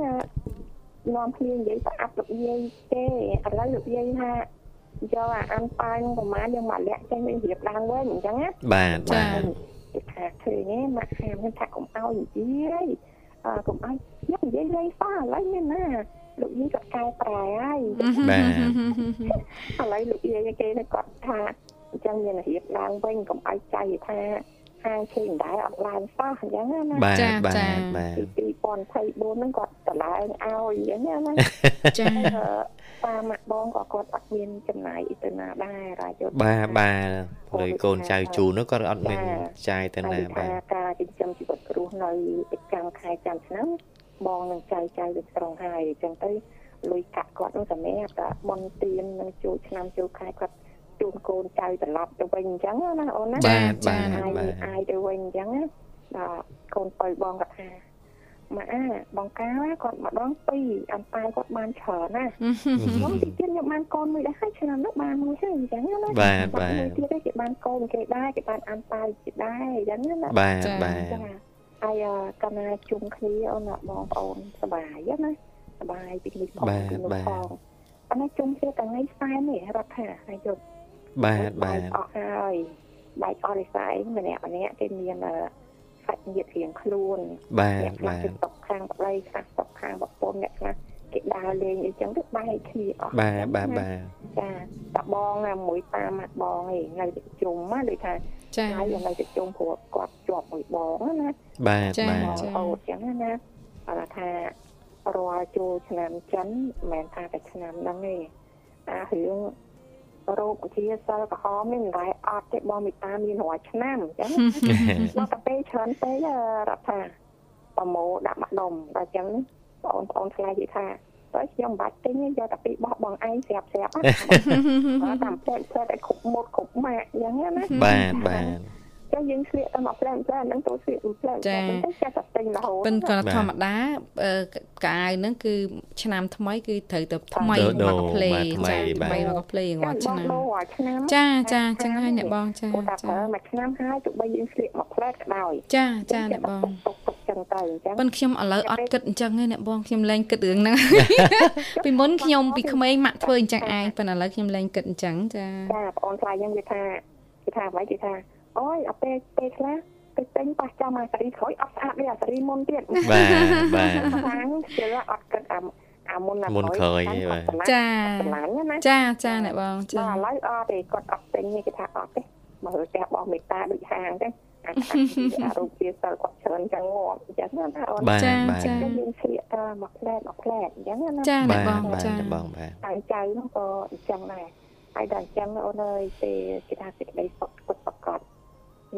នាំគ្នានិយាយទៅអាប់លោកយាយទេឥឡូវលោកយាយថាយកអាអានប៉ានឹងប្រហែលយើងមកលាក់ចេញវិញរៀបឡើងវិញអញ្ចឹងណាបាទចាបាទគេថាឃើញទេមកហាមខ្ញុំថាកុំឲ្យនិយាយអឺ កុំឲ្យខ្ញុំនិយាយលេងសោះឥឡូវមានណាលោកយាយគាត់កែប្រែហើយបាទឥឡូវលោកយាយគេគាត់ថាអញ្ចឹងមានរៀបឡើងវិញកុំឲ្យចៃថាហាងឈីដែរអត់ឡើងសោះអញ្ចឹងណាបាទចាបាទចាបាទពី2024ហ្នឹងគាត់តម្លើងឲ្យអញ្ចឹងណាចាអឺប៉ាម៉ាក់បងក៏គាត់អត់មានចំណាយអីទៅណាដែររាជយុទ្ធបាទបាទហើយកូនចៅជូននោះគាត់អត់មានចាយទៅណាហើយបាថាទការចិញ្ចឹម ជីវិតគ្រោះនៅប្រចាំខែចាំឆ្នាំបងនឹងចៅចៅទៅក្រុងហើយអញ្ចឹងទៅលុយកាក់គាត់នឹងសម្រាប់តែបនទៀននឹងចូលឆ្នាំចូលខែគាត់ជូនកូនចៅត្រឡប់ទៅវិញអញ្ចឹងណាអូនណាបាទបាទអាយបាទអាយទៅវិញអញ្ចឹងណាដល់កូនបើបងគាត់ថាម៉ាអាបងកាគាត់ម្ដងពីរអន្តែគាត់បានច្រើនណាខ្ញុំទីទៀតខ្ញុំបានកូនមួយដែរហើយឆ្នាំនោះបានមួយហើយអញ្ចឹងណាបាទបាទមួយទៀតទេគេបានកូនគេដែរគេបានអន្តែគេដែរអញ្ចឹងណាបាទចាបាទចា ហើយកាលណាជុំគ្នាអូនបងប្អូនសប្បាយណាសប្បាយពីនេះផងបាទពីនោះបាទផងអានេះជុំគ្នាថ្ងៃសែននេះរដ្ឋថាហើយយប់បាទបាទអស់ហើយបែកអស់រិស័យម្នាក់ម្នាក់គេមានអឺសាច់ញាតិរៀងខ្លួនបាទអ្នកខ្លះបាទគេຕົកខាងប្តីខ្លះຕົកខាងប្រពន្ធអ្នកខ្លះគេដើរលេងអីចឹងទៅបែកគ្នាអស់បាទបាទបាទចាតាបងណាមួយប៉ាម៉ាក់បងឯងនៅតែជុំណាដូចថា ចាហើយនៅតែជុំព្រោះគាត់ជាប់មួយបងណាបាទចាបាទបងអូនចឹងណាគាត់ថារាល់ចូលឆ្នាំចិនមិនមែនថាតែឆ្នាំហ្នឹងទេអារឿងរោគវិទ្យាសិលក្រហមនេះមិនដែរអត់ទេបងមេតាមានរាល់ឆ្នាំអញ្ចឹងមកតែពេលច្រើនពេករដ្ឋថាប្រម៉ូដាក់មកដុំដល់អញ្ចឹងបងប្អូនឆ្លើយនិយាយថា តើខ្ញុំមិនបាច់ទិញទេយកតែពីបោះបងឯងស្រាប់ស្រាប់ហ្នឹងគាត់តាមផ្លែផ្លែឲ្យគ្រប់មុតគ្រប់ម៉ាក់អញ្ចឹងណាបាទបាទចឹងយើងស្លៀកតែមកផ្លែផ្លែហ្នឹងទៅស្លៀកផ្លែតែចេះតែទិញរហូតប៉ិនក៏បាទធម្មតាអឺកាយហ្នឹងគឺឆ្នាំថ្មីគឺត្រូវទៅថ្មីដូរដូរមកផ្លេបាទថ្មីចាបាទថ្មីមកផ្លេរាចាល់បងឆ្នាំដូររាល់ឆ្នាំចាចាចឹងហើយអ្នកបងចាគាត់ថាចាប្រើមួយឆ្នាំហើយទោះបីយើងស្លៀកមកផ្លែក៏ដោយចាចាអ្នកបងទុកទុក ចឹងទៅអញ្ចឹងប៉ុន្តែខ្ញុំឥឡូវអត់គិតអញ្ចឹងទេអ្នកបងខ្ញុំលែងគិតរឿងហ្នឹងពីមុនខ្ញុំពីក្មេងម៉ាក់ធ្វើអញ្ចឹងឯងប៉ុន្តែឥឡូវខ្ញុំលែងគិតអញ្ចឹងចាចាបងអូនខ្លាចយើងគេថាគេថាអ្វីគេថាអូយអពេលពេលខ្លះទៅទិញប៉ះចាំអាសារីក្រោយអត់ស្អាតទេអាសារីមុនទៀតបាទបាទខាងជិលអត់គិតអាអាមុនណាមុនក្រោយទេបាទចាឆ្លាញ់ណាចាចាអ្នកបងចាបាទឥឡូវអត់ទេគាត់អត់ទិញទេគេថាអត់ទេមើលផ្ទះបងមេតាដូចហាងទេអាខាង អារូបជាសិលគាត់ច្រើនចឹងងាប់អញ្ចឹងណាអូនបាទចាបាទចាចឹងយើងស្លៀកតែមកផ្លែតមកផ្លែតអញ្ចឹងណាចាអ្នកបាទបងបាទចាបងបាទហើយចៅនោះក៏អញ្ចឹងដែរហើយដល់អញ្ចឹងអូនអើយពេលគេថាសេចក្តីសុខពិតប្រកប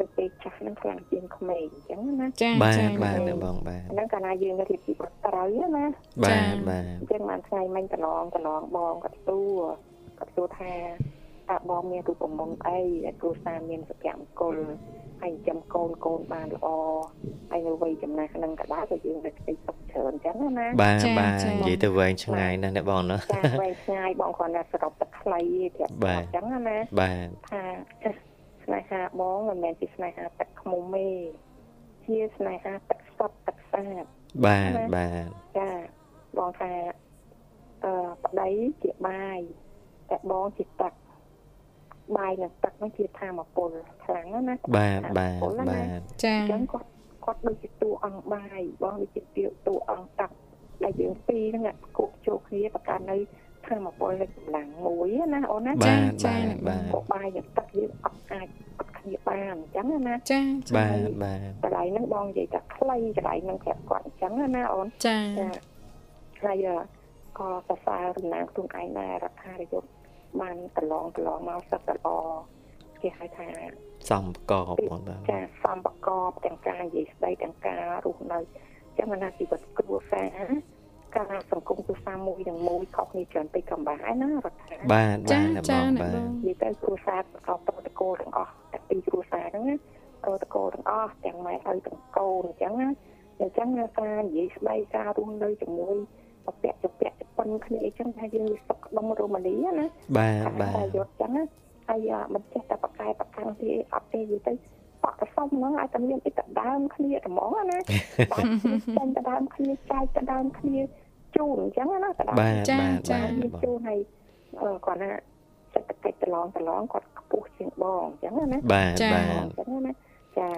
នៅពេលចាស់ហ្នឹងខ្លាំងជាងក្មេងអញ្ចឹងណាចាបាទចាបាទបងបាទហ្នឹងកាលណាយើងរៀបពីបាត់ត្រូវណាបាទបាទអញ្ចឹងបានថ្ងៃមិញកន្លងកន្លងបងគាត់សួរគាត់សួរថាតើបងមានរូបមន្តអីដែលគ្រូសាមានសុភមង្គល ហើយចិញ្ចឹមកូនកូនបានល្អហើយនៅវ័យចំណាស់ហ្នឹងក៏ដែរក៏យើងនៅក្តីសុខច្រើនអញ្ចឹងណាបាទចាបាទចានិយាយទៅវែងឆ្ងាយណាស់អ្នកបងណាចាវែងឆ្ងាយបងគ្រាន់តែសរុបតែខ្លីទេប្រាប់បាទអញ្ចឹងណាបាទថាស្នេហាបងមិនមែនជាស្នេហាទឹកខ្មុំទេជាស្នេហាទឹកសុទ្ធទឹកសាបបាទបាទចាបងថាអឺប្តីជាបាយតែបងជាទឹក បាយនិងទឹកហ្នឹងជាធម្មពលខ្លាំងណាស់ណាបាទបាទបាទចាអញ្ចឹងគាត់គាត់ដូចជាតួអង្គបាយបងដូចជាតួអង្គទឹកដែលយើងពីរហ្នឹងគប់ចូលគ្នាប្រកាន់នៅធម្មពលនៃកម្លាំងមួយណាអូនណាបាទចាបាទបាទពួកបាយនិងទឹកយើងអត់អាចអត់គ្នាបានអញ្ចឹងណាចាបាទបាទកន្លែងហ្នឹងបងនិយាយថាខ្លីកន្លែងហ្នឹងប្រាប់គាត់អញ្ចឹងណាអូនចាចាហើយក៏សរសើរតំណាងខ្លួនឯងដែររដ្ឋាភិបាល បានកន្លងកន្លងមកសឹកតែល្អគេហៅថាសំប្រកបបងបាទចាសំប្រកបទាំងការនិយាយស្ដីទាំងការរស់នៅចឹងណាជីវិតគ្រួសារការសង្គមគ្រួសារមួយទាំងមួយខុសគ្នាច្រើនពេកក៏បាក់ណារដ្ឋាភិបាលបាទចាបាទអ្នកបចាងអ្នកបាទបងនិយាយទៅគ្រួសារប្រកបប្រតិកោទាំងអស់តែពីរគ្រួសារហ្នឹងណាប្រតិកោទាំងអស់ទាំងម៉ែឪទាំងកូនអញ្ចឹងណាអញ្ចឹងការនិយាយស្ដីការរស់នៅជាមួយ បពាក់ជពាក់ជប៉ុនគ្នាអីចឹងថាយើងសុខដុមរមនីណាបាទបាតែទយកចឹងណាហើយមិនចេះតែបកកែបកាំងទេអត់ទេនិយាយទៅបកសុំហ្នឹងឲ្យតែមានអីទៅដើមគ្នាហ្មងណាបាទចេញទៅដើមគ្នាចែកទៅដើមគ្នាជូនអញ្ចឹងណាទៅដើមបាទចាបាទចាបាទមានបងជូនឲ្យអឺគាត់ណាសេដ្ឋកិច្ចប្រឡងប្រឡងគាត់ខ្ពស់ជាងបងអញ្ចឹងណាបាទចាបាទអញ្ចឹងណាចា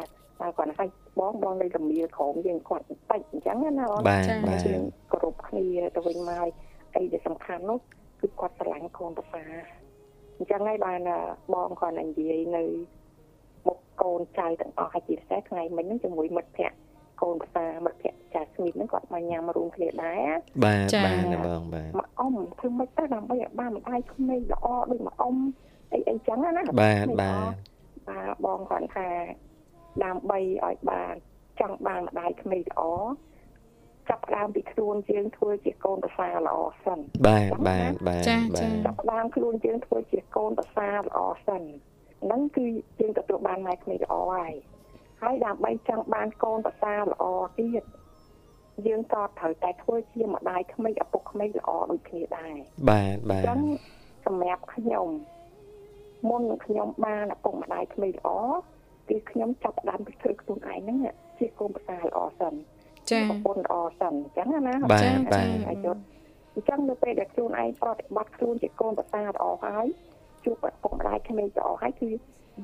តែគាត់ឲ្យបងបងនៅរមៀលក្រោមយើងគាត់បន្តិចអញ្ចឹងណាអូនបាទចាបាទយើងគ្រប់គ្នាទៅវិញមកអីដែលសំខាន់នោះគឺគាត់ស្រឡាញ់កូនប្រសាអញ្ចឹងហើយបានបងគាត់និយាយនៅមុខកូនចៅទាំងអស់ហើយជាពិសេសថ្ងៃមិញហ្នឹងជាមួយមិត្តភ័ក្តិកូនប្រសាមិត្តភ័ក្តិចាស្មីតហ្នឹងគាត់មកញ៉ាំរួមគ្នាដែរបាទបាទបងបាទមកអ៊ំធ្វើមិនទៅដើម្បីឲ្យបានម្ដាយក្មេងល្អដូចមកអ៊ំអីអីចឹងណាបាទបាទបាទបងគាត់ថា ដើម្បីឲ្យបានចង់បានម្ដាយក្មេងល្អចាប់ដើមពីខ្លួនយើងធ្វើជាកូនប្រសាល្អសិនបាទបាទបាទចាចាចាប់ដើមខ្លួនយើងធ្វើជាកូនប្រសាល្អសិនហ្នឹងគឺយើងទទួលបានម៉ែក្មេងល្អហើយហើយដើម្បីចង់បានកូនប្រសាល្អទៀតយើងក៏ត្រូវតែធ្វើជាម្ដាយក្មេងឪពុកក្មេងល្អដូចគ្នាដែរបាទបាទអញ្ចឹងសម្រាប់ខ្ញុំមុននឹងខ្ញុំបានឪពុកម្ដាយក្មេងល្អ គឺខ្ញុំចាប់ដើមពីធ្វើខ្លួនឯងហ្នឹងជាកូនប្រសាល្អសិនចាប្រពន្ធល្អសិនអញ្ចឹងណាចាចាអាយុអញ្ចឹងនៅពេលដែលខ្លួនឯងប្រតិបត្តិខ្លួនជាកូនប្រសាល្អហើយជួបឪពុកម្ដាយក្មេងល្អហើយគឺ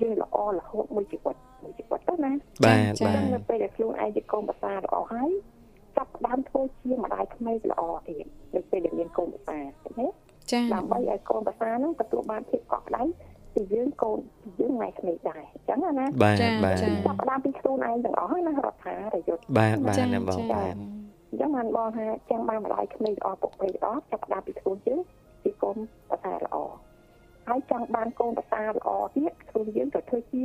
យើងល្អរហូតមួយជីវិតមួយជីវិតទៅណាបាទបាទនៅពេលដែលខ្លួនឯងជាកូនប្រសាល្អហើយចាប់ដើមធ្វើជាម្ដាយក្មេងល្អទៀតនៅពេលដែលមានកូនប្រសាទេចាដើម្បីឲ្យកូនប្រសាហ្នឹងទទួលបានភាពកក់ក្ដៅ ពីយើងកូនពីយើងម៉ែក្មេងដែរអញ្ចឹងណាបាទបាទចាប់ដើមពីខ្លួនឯងទាំងអស់ណារដ្ឋារយុទ្ធបាទបាទណាបងបាទអញ្ចឹងបានបងថាចាំបានម្ដាយក្មេងល្អពុកពេកល្អចាប់ដើមពីខ្លួនយើងពីកូនប្រសាល្អហើយចង់បានកូនប្រសាល្អទៀតខ្លួនយើងក៏ធ្វើជា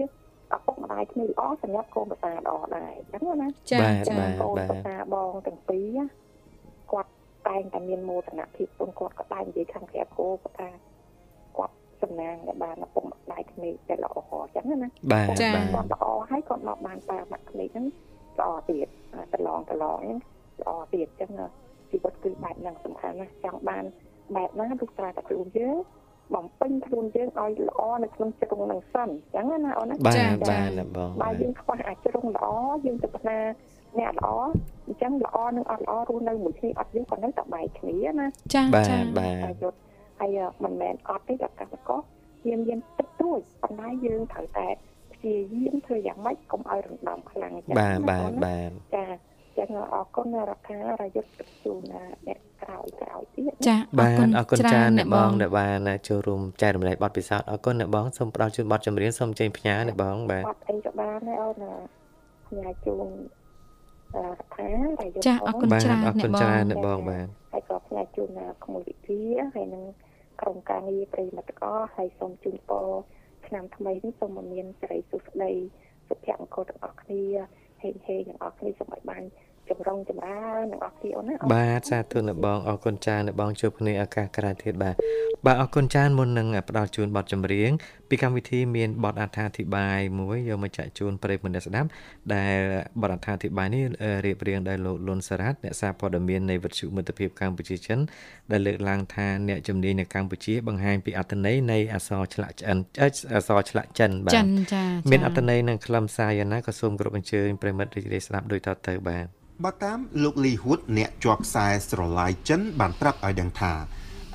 ឪពុកម្ដាយក្មេងល្អសម្រាប់កូនប្រសាល្អដែរអញ្ចឹងណាចាចាកូនប្រសាបងទាំងពីរគាត់តែងតែមានមោទនភាពទុនគាត់ក៏តែនិយាយខាងក្រៅគោគាត់ថាគាត់ សំណាងដែលបានឪពុកម្ដាយក្មេងតែល្អអញ្ចឹងណាបាទចាគាត់ល្អហើយគាត់មកបានតាមកក្មេងហ្នឹងល្អទៀតប្រឡងប្រឡងហ្នឹងល្អទៀតអញ្ចឹងជីវិតគឺបែបហ្នឹងសំខាន់ណាស់ចង់បានបែបណាទោះតែតែខ្លួនយើងបំពេញខ្លួនយើងឲ្យល្អនៅក្នុងជ្រុងនឹងសិនអញ្ចឹងណាអូនណាបាទបាទបងបើយើងខ្វះអាចជ្រុងល្អយើងទៅផ្នាអ្នកល្អអញ្ចឹងល្អនឹងអត់ល្អរស់នៅមួយគ្នាអត់យើងក៏នៅតែបែកគ្នាណាចាចាបាទយុទ្ធ ហើយមិនមែនអត់ទេតែកាសកោយាមយាមទឹកទួចប៉ុន្តែយើងត្រូវតែព្យាយាមធ្វើយ៉ាងម៉េចកុំឲ្យរំដំខ្លាំងចាបាទបាទបាទចាចឹងអរគុណរដ្ឋារយុទ្ធជូនអ្នកក្រោយក្រោយទៀតចាបាទអរគុណច្រើនអ្នកបងដែលបានចូលរួមចែករំលែកបទពិសោធន៍អរគុណអ្នកបងសូមផ្ដល់ជូនបទចម្រៀងសូមចេញផ្ញើអ្នកបងបាទបទអីក៏បានដែរអូនផ្ញើជូនរដ្ឋារយុទ្ធចាអរគុណច្រើនអ្នកបងអរគុណច្រើនអ្នកបងបាទ ហើយក៏ផ្ញើជូនក្មួយវិទ្យាហើយនឹងក្រុមការងារប្រិមត្តកោហើយសូមជូនពរឆ្នាំថ្មីនេះសូមមានសិរីសុខស្ដីសុភមង្គលទាំងអស់គ្នាហេងហេងទាំងអស់គ្នាសូមឲ្យបាន ចម្រុងចម្រើនទាំងអស់គ្នាអូនណាបាទសាធុអ្នកបងអរគុណចានអ្នកបងជួបគ្នាឱកាសក្រោយទៀតបាទបាទអរគុណចានមុននឹងផ្ដល់ជូនបទចម្រៀងពីកម្មវិធីមានបទអត្ថាធិប្បាយមួយយកមកចាក់ជូនប្រិយមិត្តស្ដាប់ដែលបទអត្ថាធិប្បាយនេះរៀបរៀងដោយលោកលុនសារ៉ាត់អ្នកសារព័ត៌មាននៃវិទ្យុមិត្តភាពកម្ពុជាចិនដែលលើកឡើងថាអ្នកជំនាញនៅកម្ពុជាបង្ហាញពីអត្ថន័យនៃអក្សរឆ្លាក់ឆ្អិនអក្សរឆ្លាក់ចិនបាទមានអត្ថន័យនិងខ្លឹមសារយ៉ាងណាក៏សូមគោរពអញ្ជើញប្រិយមិត្តរីករាយស្ដាប់ដោយតទៅបាទ បើតាមលោកលីហ៊ូតអ្នកជាប់ខ្សែស្រឡាយចិន បានប្រាប់ឲ្យដឹងថា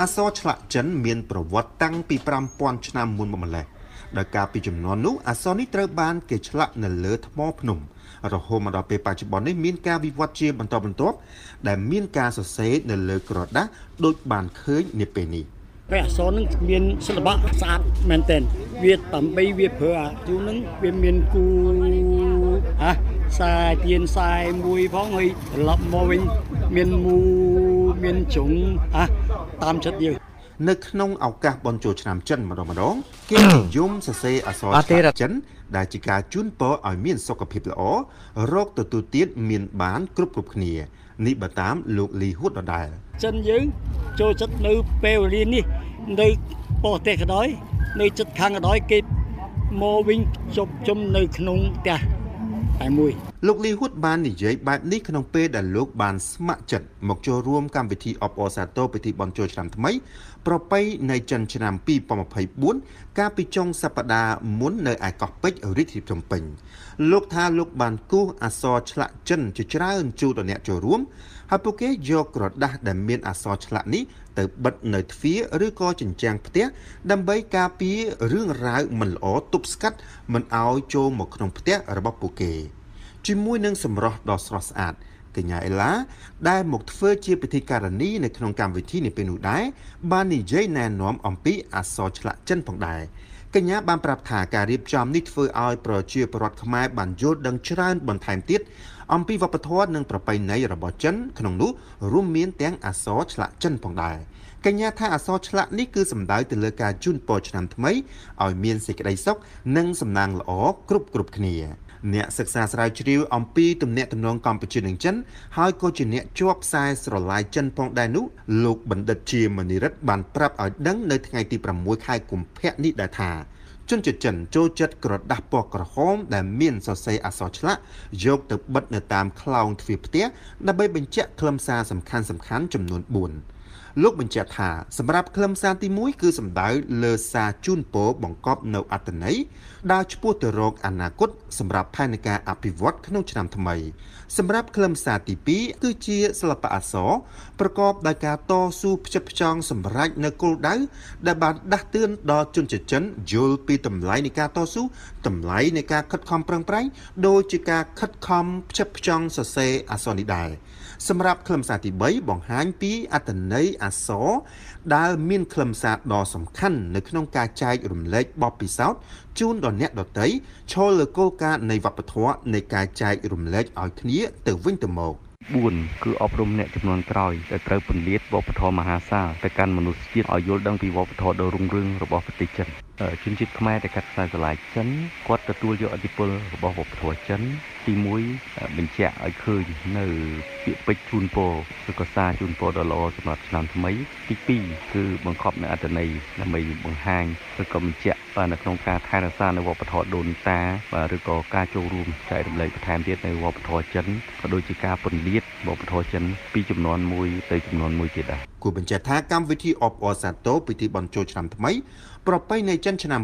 អក្សរឆ្លាក់ចិនមានប្រវត្តិតាំងពី5000ឆ្នាំមុនមកម្លេះដោយការពីចំនួននោះអក្សរនេះត្រូវបានគេឆ្លាក់នៅលើថ្មភ្នំរហូតមកដល់ពេលបច្ចុប្បន្ននេះមានការវិវត្តជាបន្តបន្ទាប់ដែលមានការសរសេរនៅលើក្រដាសដូចបានឃើញនាពេលនេះ។ ព្រះអក្សរនឹងមានសិល្បៈស្អាតមែនទែនវាដើម្បីវាប្រើអាជូនឹងវាមានគូអាខ្សែទៀនខ្សែមួយផងហើយត្រឡប់មកវិញមានមូមានជ្រុងអាតាមចិត្តយើងនៅក្នុងឱកាសបុណ្យចូលឆ្នាំចិនម្ដងម្ដងគេនិយមសរសេរអក្សរចិន ដែលជាការជូនពរឲ្យមានសុខភាពល្អរោគទទួលទានមានបានគ្រប់គ្រប់គ្នា នេះបើតាមលោកលីហ៊ូតដដែលចិនយើងចូលចិត្តនៅពេលវេលានេះនៅប្រទេសក៏ដោយនៅចិត្តខាងក៏ដោយគេមកវិញជប់ជុំនៅក្នុងផ្ទះតែមួយលោកលីហ៊ុតបាននិយាយបែបនេះក្នុងពេលដែលលោកបានស្ម័គ្រចិត្តមកចូលរួមកម្មវិធីអបអរសាទរពិធីបុណ្យចូលឆ្នាំថ្មី ប្រពៃនៃចិនឆ្នាំ2024កាលពីចុងសប្តាហ៍មុននៅឯកោះពេជ្ររាជធានីភ្នំពេញលោកថាលោកបានគូសអសរឆ្លាក់ចិនជាច្រើនជូនដល់អ្នកចូលរួមហើយពួកគេយកក្រដាស់ដែលមានអក្សរឆ្លាក់នេះទៅបិទនៅទ្វារឬក៏ជញ្ជាំងផ្ទះដើម្បីការពាររឿងរ៉ាវមិនល្អទប់ស្កាត់មិនឲ្យចូលមកក្នុងផ្ទះរបស់ពួកគេជាមួយនឹងសម្រស់ដ៏ស្រស់ស្អាត កញ្ញាអេឡាដែលមកធ្វើជាពិធីការនីនៅក្នុងកម្មវិធីនេះពេលនោះដែរបាននិយាយណែនាំអំពីអក្សរឆ្លាក់ចិនផងដែរកញ្ញាបានប្រាប់ថាការរៀបចំនេះធ្វើឲ្យប្រជាពលរដ្ឋខ្មែរបានយល់ដឹងច្រើនបន្ថែមទៀតអំពីវប្បធម៌និងប្រពៃណីរបស់ចិនក្នុងនោះរួមមានទាំងអក្សរឆ្លាក់ចិនផងដែរកញ្ញាថាអក្សរឆ្លាក់នេះគឺសំដៅទៅលើការជូនពរឆ្នាំថ្មីឲ្យមានសេចក្តីសុខនិងសំណាងល្អគ្រប់គ្រប់គ្នា អ្នកសិក្សាស្រាវជ្រាវអំពីទំនាក់ទំនងកម្ពុជានិងចិនហើយក៏ជាអ្នកជាប់ខ្សែស្រឡាយចិនផងដែរនោះលោកបណ្ឌិតជាមនីរិទ្ធបានប្រាប់ឲ្យដឹងនៅថ្ងៃទី6ខែកុម្ភៈនេះដែរថាជនជាតិចិនចូលចិត្តក្រដាស់ពណ៌ក្រហមដែលមានសរសេរអក្សរឆ្លាក់យកទៅបិទនៅតាមខ្លោងទ្វារផ្ទះដើម្បីបញ្ជាក់ខ្លឹមសារសំខាន់សំខាន់ចំនួន4 លោកបញ្ជាក់ថាសម្រាប់ខ្លឹមសារទី1គឺសំដៅលើសារជូនពរបង្កប់នៅអត្តន័យដើរឆ្ពោះទៅរកអនាគតសម្រាប់ផែនការអភិវឌ្ឍក្នុងឆ្នាំថ្មី សម្រាប់ខ្លឹមសារទី2គឺជាសិល្បៈអក្សរប្រកបដោយការតស៊ូផ្ចិតផ្ចង់សម្រេចនៅគោលដៅដែលបានដាស់តឿនដល់ជនជាតិចិនយល់ពីតម្លៃនៃការតស៊ូតម្លៃនៃការខិតខំប្រឹងប្រែងដូចជាការខិតខំផ្ចិតផ្ចង់សរសេរអក្សរនេះដែរ សម្រាប់ខ្លឹមសារទី3បង្ហាញពីអត្តន័យអក្សរដែលមានខ្លឹមសារដ៏សំខាន់នៅក្នុងការចែករំលែកបទពិសោធន៍ជូនដល់អ្នកដទៃឈលលើគោលការណ៍នៃវប្បធម៌នៃការចែករំលែកឲ្យគ្នាទៅវិញទៅមក 4គឺអប់រំអ្នកចំនួនក្រោយដែលត្រូវពន្លាតវប្បធម៌មហាសាលទៅកាន់មនុស្សជាតិឲ្យយល់ដឹងពីវប្បធម៌ដ៏រុងរឿងរបស់ប្រទេសចិនជនជាតិខ្មែរដែលកាត់ខ្សែស្រឡាយចិនគាត់ទទួលយកអធិបុលរបស់វប្បធម៌ចិនទី1បញ្ជាក់ឲ្យឃើញនៅពាក្យពេចន៍ជូនពរឬក៏សារជូនពរដ៏ល្អសម្រាប់ឆ្នាំថ្មីទី2គឺបង្កប់នៅអត្ថន័យដើម្បីបង្ហាញឬក៏បញ្ជាក់នៅក្នុងការថែរក្សានៅវប្បធម៌ដូនតាឬក៏ការចូលរួមចែករំលែកបន្ថែមទៀតនៅវប្បធម៌ចិនក៏ដូចជាការពន្លាតវប្បធម៌ចិនពីចំនួនមួយទៅចំនួនមួយទៀតដែរគូបញ្ជាក់ថាកម្មវិធីអបអរសាទរពិធីបញ្ចូលឆ្នាំថ្មីប្រពៃណីចិនឆ្នាំ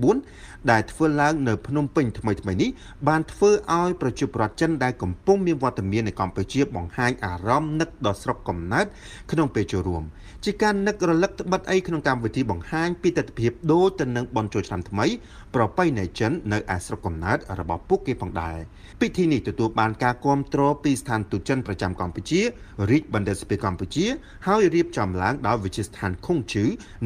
2024 ដែលធ្វើឡើងនៅភ្នំពេញថ្មីថ្មីនេះបានធ្វើឲ្យប្រជាពលរដ្ឋចិនដែលកំពុងមានវត្តមាននៅកម្ពុជាបង្ហាញអារម្មណ៍នឹកដល់ស្រុកកំណើតក្នុងពេលចូលរួមជាការនឹករលឹកត្បិតអីក្នុងកម្មវិធីបង្ហាញពីទស្សនវិជ្ជាដូចទៅនឹងបនចូលឆ្នាំថ្មី ប្រពៃណីចិននៅឯស្រុកកំណើតរបស់ពួកគេផងដែរពិធីនេះទទួលបានការគាំទ្រពីស្ថានទូតចិនប្រចាំកម្ពុជារាជបណ្ឌិតស្ពេកម្ពុជា ហើយរៀបចំឡើងដោយវិទ្យាស្ថានខុងជឺ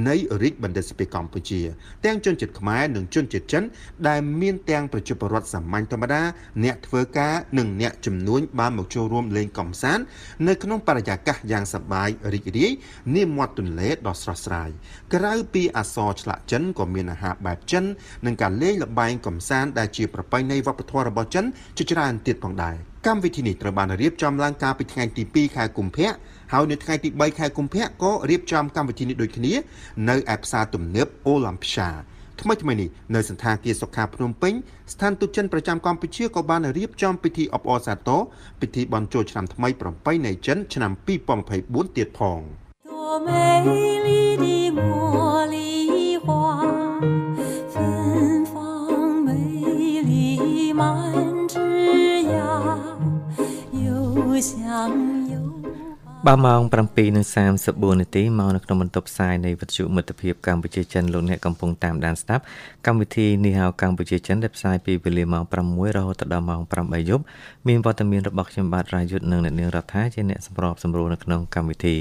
នៃរាជបណ្ឌិតស្ពេកម្ពុជា ទាំងជនជាតិខ្មែរនិងជនជាតិចិនដែលមានទាំងប្រជាពលរដ្ឋសាមញ្ញធម្មតាអ្នកធ្វើការនិងអ្នកជំនួញបានមកចូលរួមលេងកំសាន្តនៅក្នុងបរិយាកាសយ៉ាងសប្បាយរីករាយនាមាត់ទន្លេដ៏ស្រស់ស្រាយក្រៅពីអសរឆ្លាក់ចិនក៏មានអាហារបែបចិននិងការលេងល្បែងកំសាន្តដែលជាប្រពៃណីវប្បធម៌របស់ចិនជាច្រើនទៀតផងដែរកម្មវិធីនេះត្រូវបានរៀបចំឡើងកាលពីថ្ងៃទី2ខែកុម្ភៈហើយនៅថ្ងៃទី3ខែកុម្ភៈក៏រៀបចំកម្មវិធីនេះដូចគ្នា នៅឯផ្សារទំនើបអូឡាំផ្សា ថ្មីថ្មីនេះនៅសន្តាគារសុខាភ្នំពេញស្ថានទូតចិនប្រចាំកម្ពុជាក៏បានរៀបចំពិធីអបអរសាទរពិធីបន់ជោឆ្នាំថ្មីប្រពៃណីចិនឆ្នាំ2024ទៀតផង想。 បាទម៉ោង7:34នាទីមកនៅក្នុងបន្ទប់ផ្សាយនៃវិទ្យុមិត្តភាពកម្ពុជាចិនលោកអ្នកកំពុងតាមដានស្ដាប់កម្មវិធីនេះហៅកម្ពុជាចិនដែលផ្សាយពីវេលាម៉ោង6រហូតដល់ម៉ោង8យប់មានវត្តមានរបស់ខ្ញុំបាទរាយុទ្ធនិងអ្នកនាងរដ្ឋាជាអ្នកសម្របសម្រួលនៅក្នុងកម្មវិធី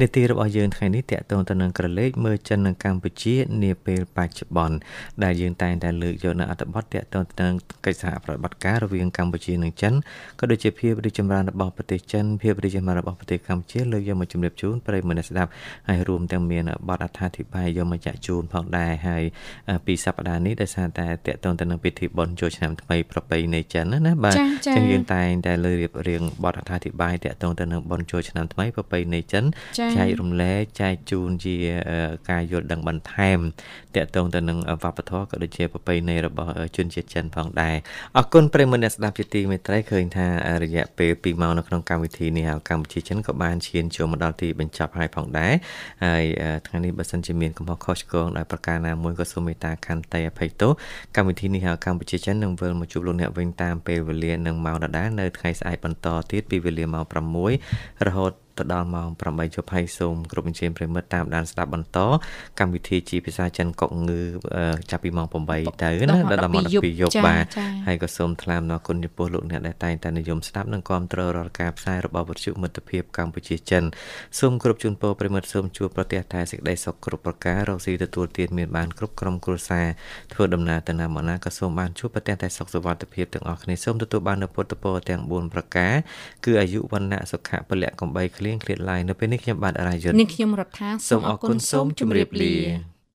នេតិរបស់យើងថ្ងៃនេះតាក់ទងទៅនឹងក្រឡេកមើលចិននិងកម្ពុជានាពេលបច្ចុប្បន្នដែលយើងតែងតែលើកយកនៅអត្ថបទតាក់ទងទៅនឹងកិច្ចសហប្រតិបត្តិការរវាងកម្ពុជានិងចិនក៏ដូចជាភាពរីកចម្រើនរបស់ប្រទេសចិនភាពរីកចម្រើនរបស់ប្រទេសកម្ពុជាលើកយកមកជម្រាបជូនប្រិយមិត្តស្ដាប់ហើយរួមទាំងមានបទអត្ថាធិប្បាយយកមកចាក់ជូនផងដែរហើយពីសប្តាហ៍នេះដោយសារតែតកតងទៅនឹងពិធីបុណ្យចូលឆ្នាំថ្មីប្រពៃណីចិនណាបាទចឹងយើងតែងតែលើរៀបរៀងបទអត្ថាធិប្បាយតកតងទៅនឹងបុណ្យចូលឆ្នាំថ្មីប្រពៃណីចិនចែករំលែកចែកជូនជាការយល់ដឹងបន្ថែមតកតងទៅនឹងវប្បធម៌ក៏ដូចជាប្រពៃណីរបស់ជនជាតិចិនផងដែរអរគុណប្រិយមិត្តអ្នកស្ដាប់ជាទីមេត្រីឃើញថារយៈពេល2ម៉ោងនៅក្នុងកម្មវិធីនេះកម្ពុជាចិនក៏បានឈានចូលមកដល់ទីបញ្ចប់ហើយផងដែរហើយថ្ងៃនេះបើសិនជាមានកំហុសខុសឆ្គងដោយប្រការណាមួយក៏សូមមេត្តាខន្តីអភ័យទោសកម្មវិធីនេះហៅកម្ពុជាចិននឹងវិលមកជួបលោកអ្នកវិញតាមពេលវេលានិងម៉ោងដដែលនៅថ្ងៃស្អែកបន្តទៀតពីវេលាម៉ោង6រហូត ទៅដល់ម៉ោង8:20ហើយសូមគ្រប់អញ្ជើញប្រិមិត្តតាមដានស្ដាប់បន្តកម្មវិធីជាភាសាចិនកុកងឺចាប់ពីម៉ោង8ទៅណាដល់ម៉ោង12យប់បាទហើយក៏សូមថ្លែងអំណរគុណចំពោះលោកអ្នកដែលតែងតែនិយមស្ដាប់និងគាំទ្ររាល់ការផ្សាយរបស់វិទ្យុមិត្តភាពកម្ពុជាចិនសូមគ្រប់ជូនពរប្រិមិត្តសូមជួបប្រទះតែសេចក្តីសុខគ្រប់ប្រការរកស៊ីទទួលទានមានបានគ្រប់ក្រុមគ្រួសារធ្វើដំណើរទៅណាមកណាក៏សូមបានជួបប្រទះតែសុខសុវត្ថិភាពទាំងអស់គ្នាសូមទទួលបាននូវពុទ្ធពរទាំង4ប្រការគឺអាយុវណ្ណៈសុខៈពលៈកំបីគ្លៀងគ្លាតឡាយនៅពេលនេះខ្ញុំបាទអរាយុទ្ធនាងខ្ញុំរដ្ឋាសូមអរគុណសូមជម្រាបលា